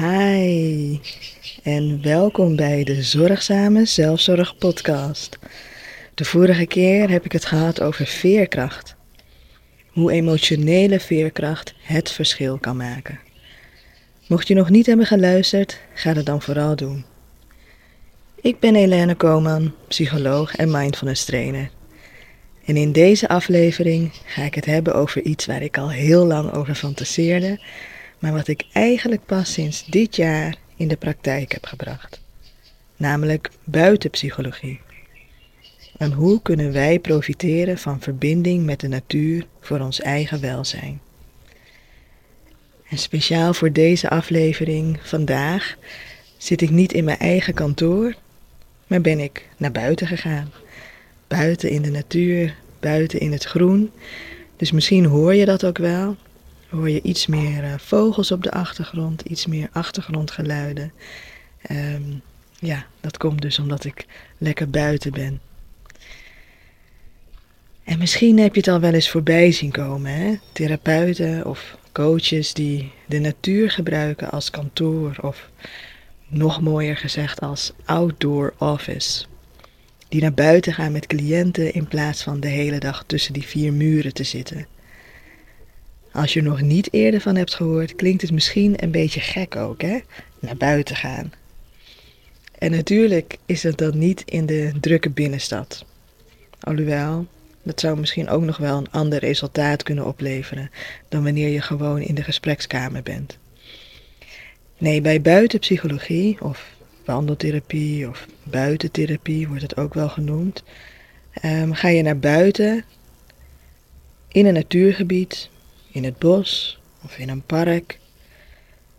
Hi en welkom bij de Zorgzame Zelfzorg Podcast. De vorige keer heb ik het gehad over veerkracht. Hoe emotionele veerkracht het verschil kan maken. Mocht je nog niet hebben geluisterd, ga dat dan vooral doen. Ik ben Helene Koman, psycholoog en mindfulness trainer. En in deze aflevering ga ik het hebben over iets waar ik al heel lang over fantaseerde, maar wat ik eigenlijk pas sinds dit jaar in de praktijk heb gebracht. Namelijk buitenpsychologie. En hoe kunnen wij profiteren van verbinding met de natuur voor ons eigen welzijn? En speciaal voor deze aflevering vandaag zit ik niet in mijn eigen kantoor, maar ben ik naar buiten gegaan. Buiten in de natuur, buiten in het groen. Dus misschien hoor je dat ook wel. Hoor je iets meer uh, vogels op de achtergrond, iets meer achtergrondgeluiden. Um, ja, dat komt dus omdat ik lekker buiten ben. En misschien heb je het al wel eens voorbij zien komen, hè? Therapeuten of coaches die de natuur gebruiken als kantoor of nog mooier gezegd als outdoor office. Die naar buiten gaan met cliënten in plaats van de hele dag tussen die vier muren te zitten. Als je er nog niet eerder van hebt gehoord, klinkt het misschien een beetje gek ook, hè? Naar buiten gaan. En natuurlijk is het dan niet in de drukke binnenstad. Alhoewel, dat zou misschien ook nog wel een ander resultaat kunnen opleveren dan wanneer je gewoon in de gesprekskamer bent. Nee, bij buitenpsychologie of wandeltherapie of buitentherapie wordt het ook wel genoemd, um, ga je naar buiten in een natuurgebied, in het bos of in een park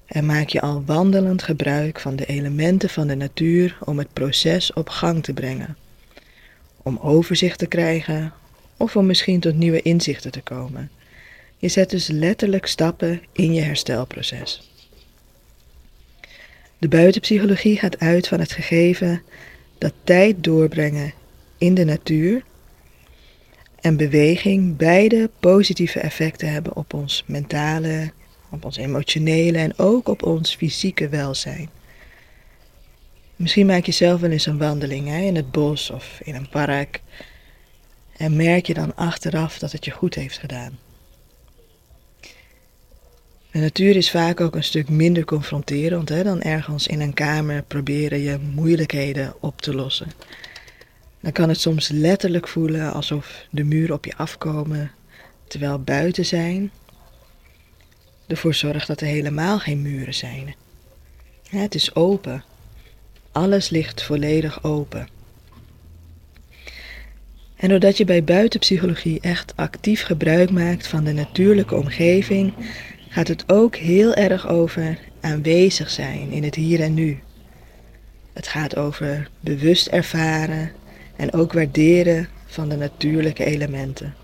en maak je al wandelend gebruik van de elementen van de natuur om het proces op gang te brengen. Om overzicht te krijgen of om misschien tot nieuwe inzichten te komen. Je zet dus letterlijk stappen in je herstelproces. De buitenpsychologie gaat uit van het gegeven dat tijd doorbrengen in de natuur en beweging beide positieve effecten hebben op ons mentale, op ons emotionele en ook op ons fysieke welzijn. Misschien maak je zelf wel eens een wandeling hè, in het bos of in een park en merk je dan achteraf dat het je goed heeft gedaan. De natuur is vaak ook een stuk minder confronterend hè, dan ergens in een kamer proberen je moeilijkheden op te lossen. Dan kan het soms letterlijk voelen alsof de muren op je afkomen, terwijl buiten zijn ervoor zorgt dat er helemaal geen muren zijn. het is open. Alles ligt volledig open. En doordat je bij buitenpsychologie echt actief gebruik maakt van de natuurlijke omgeving, gaat het ook heel erg over aanwezig zijn in het hier en nu. Het gaat over bewust ervaren en ook waarderen van de natuurlijke elementen.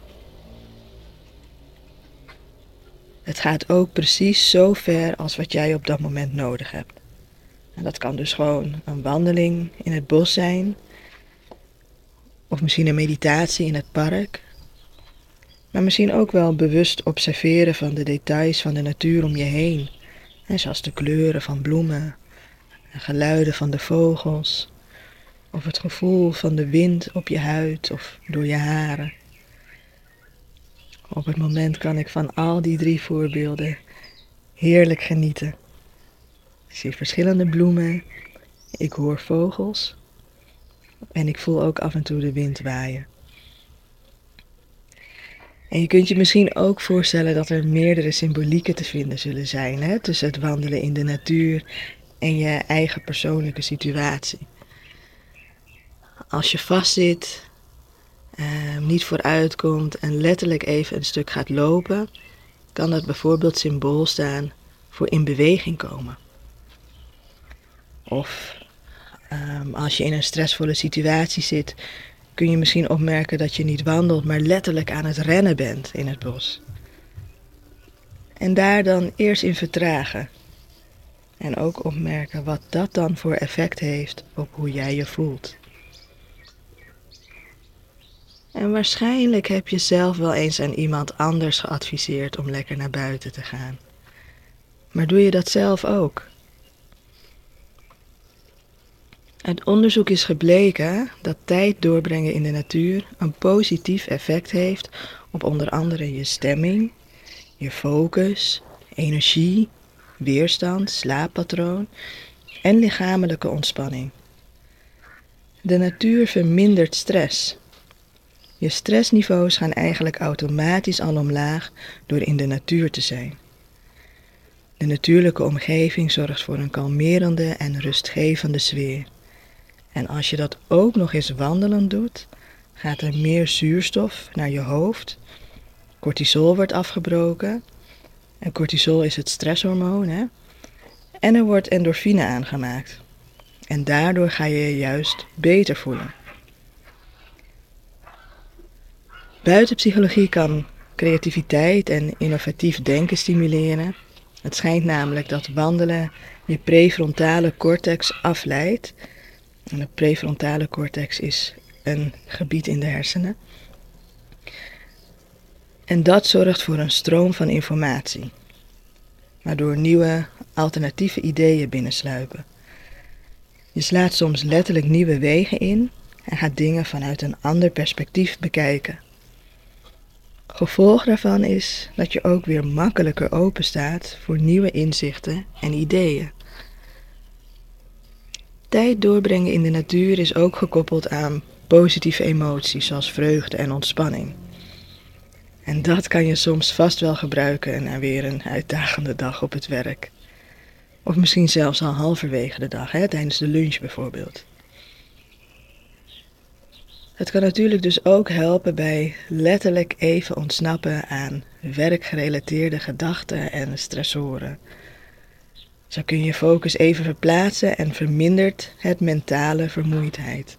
Het gaat ook precies zo ver als wat jij op dat moment nodig hebt. En dat kan dus gewoon een wandeling in het bos zijn, of misschien een meditatie in het park, maar misschien ook wel bewust observeren van de details van de natuur om je heen. En zoals de kleuren van bloemen, de geluiden van de vogels, of het gevoel van de wind op je huid of door je haren. Op het moment kan ik van al die drie voorbeelden heerlijk genieten. Ik zie verschillende bloemen, ik hoor vogels en ik voel ook af en toe de wind waaien. En je kunt je misschien ook voorstellen dat er meerdere symbolieken te vinden zullen zijn hè, tussen het wandelen in de natuur en je eigen persoonlijke situatie. Als je vastzit, uh, niet vooruit komt en letterlijk even een stuk gaat lopen, kan dat bijvoorbeeld symbool staan voor in beweging komen. Of um, als je in een stressvolle situatie zit, kun je misschien opmerken dat je niet wandelt, maar letterlijk aan het rennen bent in het bos. En daar dan eerst in vertragen. En ook opmerken wat dat dan voor effect heeft op hoe jij je voelt. En waarschijnlijk heb je zelf wel eens aan iemand anders geadviseerd om lekker naar buiten te gaan. Maar doe je dat zelf ook? Uit onderzoek is gebleken dat tijd doorbrengen in de natuur een positief effect heeft op onder andere je stemming, je focus, energie, weerstand, slaappatroon en lichamelijke ontspanning. De natuur vermindert stress. Je stressniveaus gaan eigenlijk automatisch al omlaag door in de natuur te zijn. De natuurlijke omgeving zorgt voor een kalmerende en rustgevende sfeer. En als je dat ook nog eens wandelend doet, gaat er meer zuurstof naar je hoofd. Cortisol wordt afgebroken. En cortisol is het stresshormoon. Hè? En er wordt endorfine aangemaakt. En daardoor ga je je juist beter voelen. Buitenpsychologie kan creativiteit en innovatief denken stimuleren. Het schijnt namelijk dat wandelen je prefrontale cortex afleidt en de prefrontale cortex is een gebied in de hersenen. En dat zorgt voor een stroom van informatie, waardoor nieuwe alternatieve ideeën binnensluipen. Je slaat soms letterlijk nieuwe wegen in en gaat dingen vanuit een ander perspectief bekijken. Gevolg daarvan is dat je ook weer makkelijker open staat voor nieuwe inzichten en ideeën. Tijd doorbrengen in de natuur is ook gekoppeld aan positieve emoties zoals vreugde en ontspanning. En dat kan je soms vast wel gebruiken na weer een uitdagende dag op het werk. Of misschien zelfs al halverwege de dag, hè, tijdens de lunch bijvoorbeeld. Het kan natuurlijk dus ook helpen bij letterlijk even ontsnappen aan werkgerelateerde gedachten en stressoren. Zo kun je focus even verplaatsen en vermindert het mentale vermoeidheid.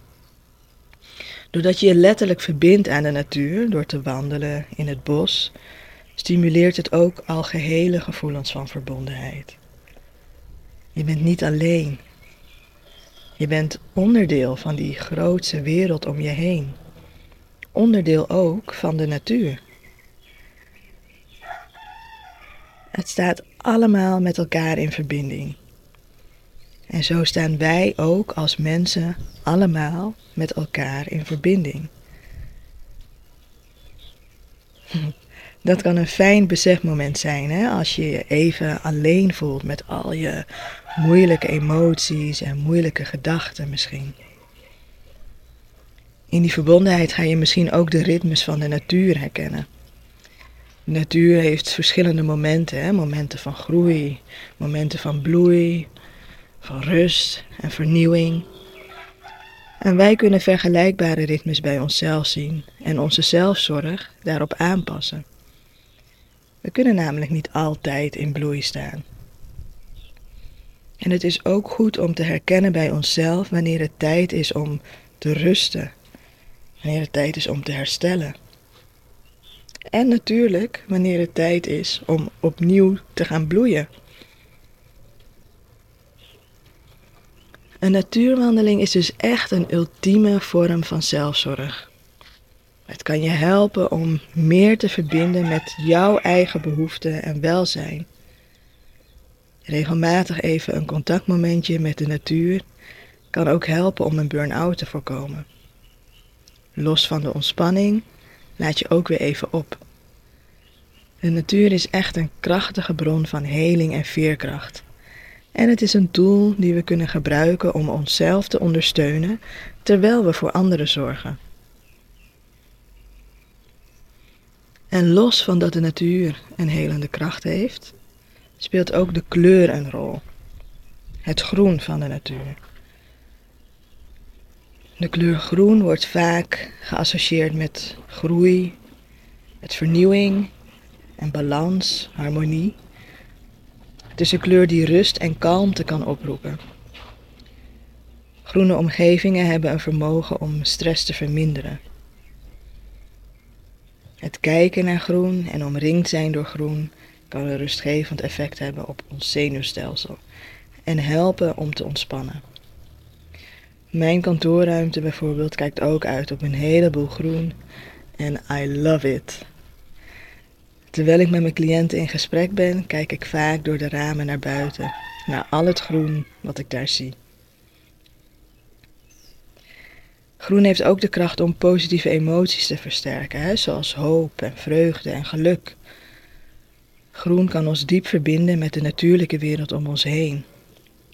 Doordat je je letterlijk verbindt aan de natuur door te wandelen in het bos, stimuleert het ook algehele gevoelens van verbondenheid. Je bent niet alleen. Je bent onderdeel van die grootse wereld om je heen. Onderdeel ook van de natuur. Het staat allemaal met elkaar in verbinding. En zo staan wij ook als mensen allemaal met elkaar in verbinding. Dat kan een fijn besefmoment zijn, hè? als je je even alleen voelt met al je moeilijke emoties en moeilijke gedachten misschien. In die verbondenheid ga je misschien ook de ritmes van de natuur herkennen. De natuur heeft verschillende momenten, hè? momenten van groei, momenten van bloei, van rust en vernieuwing. En wij kunnen vergelijkbare ritmes bij onszelf zien en onze zelfzorg daarop aanpassen. We kunnen namelijk niet altijd in bloei staan. En het is ook goed om te herkennen bij onszelf wanneer het tijd is om te rusten, wanneer het tijd is om te herstellen. En natuurlijk wanneer het tijd is om opnieuw te gaan bloeien. Een natuurwandeling is dus echt een ultieme vorm van zelfzorg. Het kan je helpen om meer te verbinden met jouw eigen behoeften en welzijn. Regelmatig even een contactmomentje met de natuur kan ook helpen om een burn-out te voorkomen. Los van de ontspanning laat je ook weer even op. De natuur is echt een krachtige bron van heling en veerkracht. En het is een tool die we kunnen gebruiken om onszelf te ondersteunen terwijl we voor anderen zorgen. En los van dat de natuur een helende kracht heeft, speelt ook de kleur een rol. Het groen van de natuur. De kleur groen wordt vaak geassocieerd met groei, met vernieuwing en balans, harmonie. Het is een kleur die rust en kalmte kan oproepen. Groene omgevingen hebben een vermogen om stress te verminderen. Het kijken naar groen en omringd zijn door groen kan een rustgevend effect hebben op ons zenuwstelsel en helpen om te ontspannen. Mijn kantoorruimte bijvoorbeeld kijkt ook uit op een heleboel groen en I love it. Terwijl ik met mijn cliënten in gesprek ben, kijk ik vaak door de ramen naar buiten, naar al het groen wat ik daar zie. Groen heeft ook de kracht om positieve emoties te versterken, hè, zoals hoop en vreugde en geluk. Groen kan ons diep verbinden met de natuurlijke wereld om ons heen.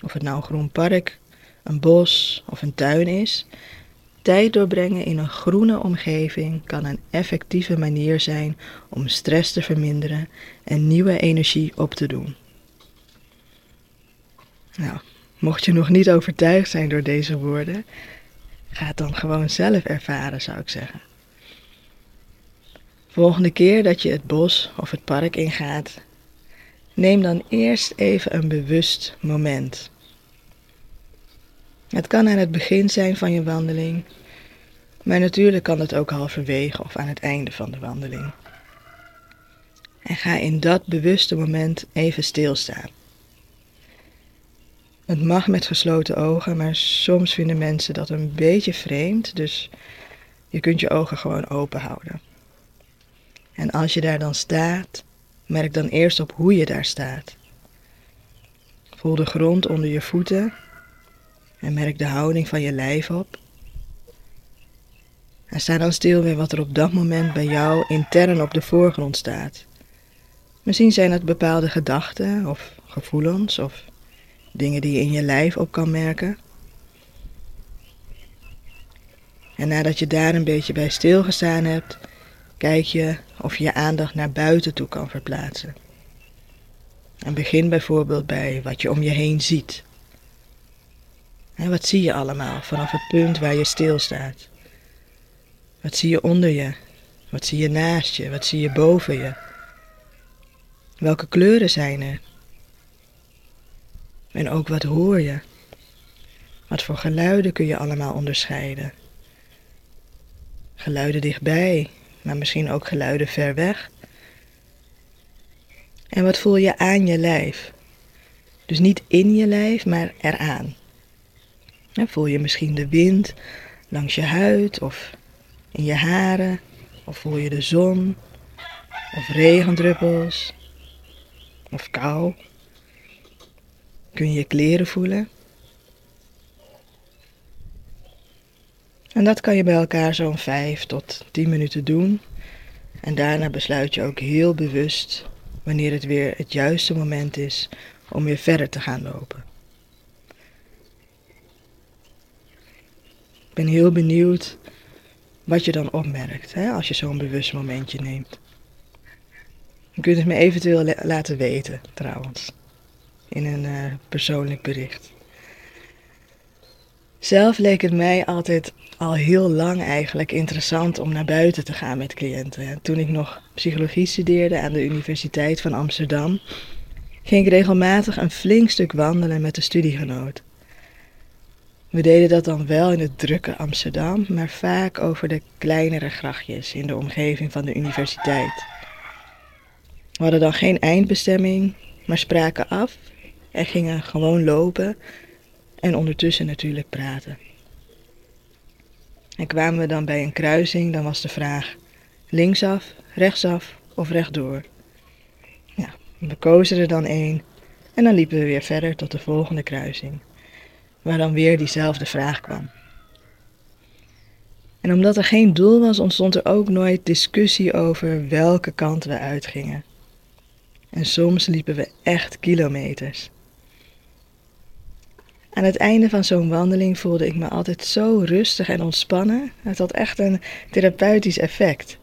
Of het nou een groen park, een bos of een tuin is, tijd doorbrengen in een groene omgeving kan een effectieve manier zijn om stress te verminderen en nieuwe energie op te doen. Nou, mocht je nog niet overtuigd zijn door deze woorden, ga het dan gewoon zelf ervaren, zou ik zeggen. Volgende keer dat je het bos of het park ingaat, neem dan eerst even een bewust moment. Het kan aan het begin zijn van je wandeling, maar natuurlijk kan het ook halverwege of aan het einde van de wandeling. En ga in dat bewuste moment even stilstaan. Het mag met gesloten ogen, maar soms vinden mensen dat een beetje vreemd, dus je kunt je ogen gewoon open houden. En als je daar dan staat, merk dan eerst op hoe je daar staat. Voel de grond onder je voeten en merk de houding van je lijf op. En sta dan stil bij wat er op dat moment bij jou intern op de voorgrond staat. Misschien zijn het bepaalde gedachten of gevoelens of dingen die je in je lijf op kan merken. En nadat je daar een beetje bij stilgestaan hebt, kijk je of je je aandacht naar buiten toe kan verplaatsen. En begin bijvoorbeeld bij wat je om je heen ziet. En wat zie je allemaal vanaf het punt waar je stilstaat? Wat zie je onder je? Wat zie je naast je? Wat zie je boven je? Welke kleuren zijn er? En ook wat hoor je? Wat voor geluiden kun je allemaal onderscheiden? Geluiden dichtbij, maar misschien ook geluiden ver weg. En wat voel je aan je lijf? Dus niet in je lijf, maar eraan. Voel je misschien de wind langs je huid of in je haren? Of voel je de zon? Of regendruppels? Of kou? Kun je kleren voelen? En dat kan je bij elkaar zo'n 5 tot 10 minuten doen. En daarna besluit je ook heel bewust wanneer het weer het juiste moment is om weer verder te gaan lopen. Ik ben heel benieuwd wat je dan opmerkt hè, als je zo'n bewust momentje neemt. Je kunt het me eventueel laten weten, trouwens, in een uh, persoonlijk bericht. Zelf leek het mij altijd al heel lang eigenlijk interessant om naar buiten te gaan met cliënten. Toen ik nog psychologie studeerde aan de Universiteit van Amsterdam, ging ik regelmatig een flink stuk wandelen met de studiegenoot. We deden dat dan wel in het drukke Amsterdam, maar vaak over de kleinere grachtjes in de omgeving van de universiteit. We hadden dan geen eindbestemming, maar spraken af en gingen gewoon lopen en ondertussen natuurlijk praten. En kwamen we dan bij een kruising, dan was de vraag linksaf, rechtsaf of rechtdoor. Ja, we kozen er dan één en dan liepen we weer verder tot de volgende kruising waar dan weer diezelfde vraag kwam. En omdat er geen doel was, ontstond er ook nooit discussie over welke kant we uitgingen. En soms liepen we echt kilometers. Aan het einde van zo'n wandeling voelde ik me altijd zo rustig en ontspannen. Het had echt een therapeutisch effect.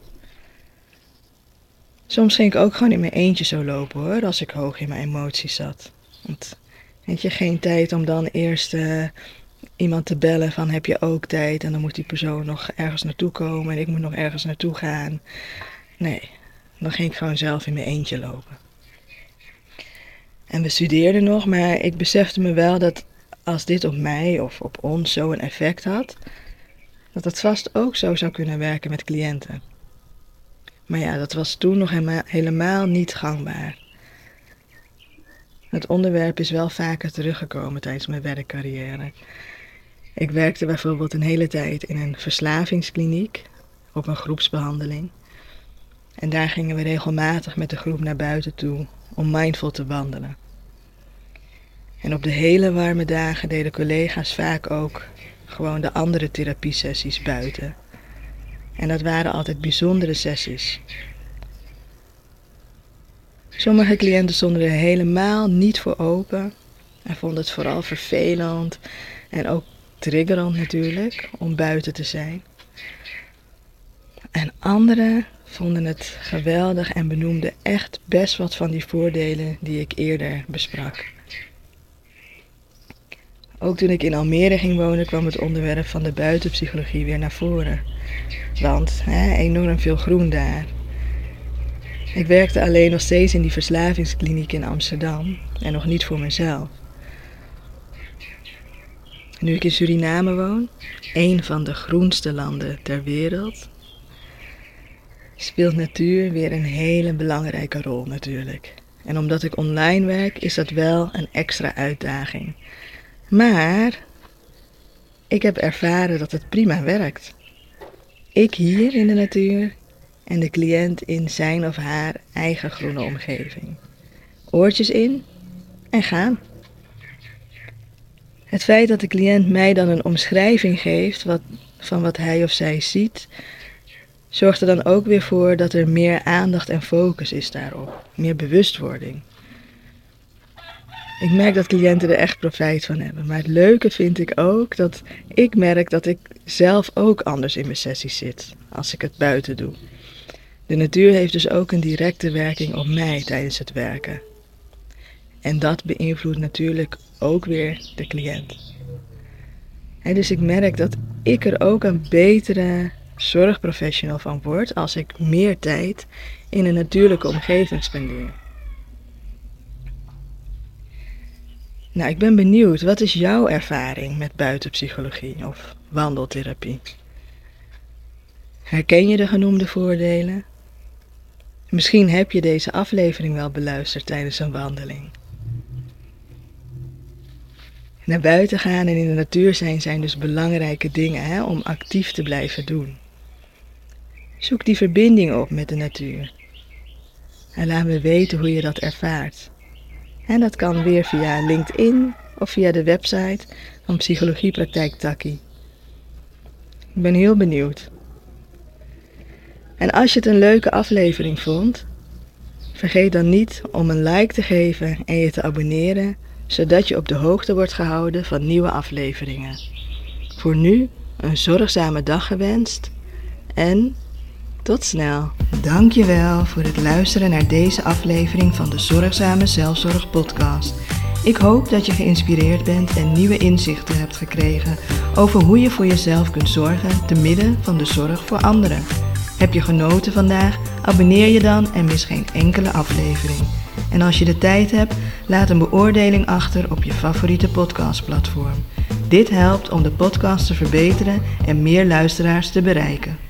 Soms ging ik ook gewoon in mijn eentje zo lopen hoor, als ik hoog in mijn emoties zat. Want Weet je, geen tijd om dan eerst uh, iemand te bellen van heb je ook tijd en dan moet die persoon nog ergens naartoe komen en ik moet nog ergens naartoe gaan. Nee, Dan ging ik gewoon zelf in mijn eentje lopen. En we studeerden nog, maar ik besefte me wel dat als dit op mij of op ons zo een effect had, dat het vast ook zo zou kunnen werken met cliënten. Maar ja, dat was toen nog helemaal niet gangbaar. Het onderwerp is wel vaker teruggekomen tijdens mijn werkcarrière. Ik werkte bijvoorbeeld een hele tijd in een verslavingskliniek op een groepsbehandeling. En daar gingen we regelmatig met de groep naar buiten toe om mindful te wandelen. En op de hele warme dagen deden collega's vaak ook gewoon de andere therapiesessies buiten. En dat waren altijd bijzondere sessies. Sommige cliënten stonden er helemaal niet voor open en vonden het vooral vervelend en ook triggerend natuurlijk om buiten te zijn. En anderen vonden het geweldig en benoemden echt best wat van die voordelen die ik eerder besprak. Ook toen ik in Almere ging wonen kwam het onderwerp van de buitenpsychologie weer naar voren. Want hè, enorm veel groen daar. Ik werkte alleen nog steeds in die verslavingskliniek in Amsterdam en nog niet voor mezelf. Nu ik in Suriname woon, een van de groenste landen ter wereld, speelt natuur weer een hele belangrijke rol natuurlijk. En omdat ik online werk, is dat wel een extra uitdaging. Maar ik heb ervaren dat het prima werkt. Ik hier in de natuur en de cliënt in zijn of haar eigen groene omgeving. Oortjes in en gaan. Het feit dat de cliënt mij dan een omschrijving geeft van wat hij of zij ziet, zorgt er dan ook weer voor dat er meer aandacht en focus is daarop, meer bewustwording. Ik merk dat cliënten er echt profijt van hebben. Maar het leuke vind ik ook dat ik merk dat ik zelf ook anders in mijn sessies zit als ik het buiten doe. De natuur heeft dus ook een directe werking op mij tijdens het werken. En dat beïnvloedt natuurlijk ook weer de cliënt. En dus ik merk dat ik er ook een betere zorgprofessional van word als ik meer tijd in een natuurlijke omgeving spendeer. Nou, ik ben benieuwd, wat is jouw ervaring met buitenpsychologie of wandeltherapie? Herken je de genoemde voordelen? Misschien heb je deze aflevering wel beluisterd tijdens een wandeling. Naar buiten gaan en in de natuur zijn zijn dus belangrijke dingen hè, om actief te blijven doen. Zoek die verbinding op met de natuur. En laat me weten hoe je dat ervaart. En dat kan weer via LinkedIn of via de website van Psychologiepraktijk Taki. Ik ben heel benieuwd. En als je het een leuke aflevering vond, vergeet dan niet om een like te geven en je te abonneren, zodat je op de hoogte wordt gehouden van nieuwe afleveringen. Voor nu een zorgzame dag gewenst en tot snel. Dankjewel voor het luisteren naar deze aflevering van de Zorgzame Zelfzorg podcast. Ik hoop dat je geïnspireerd bent en nieuwe inzichten hebt gekregen over hoe je voor jezelf kunt zorgen te midden van de zorg voor anderen. Heb je genoten vandaag? Abonneer je dan en mis geen enkele aflevering. En als je de tijd hebt, laat een beoordeling achter op je favoriete podcastplatform. Dit helpt om de podcast te verbeteren en meer luisteraars te bereiken.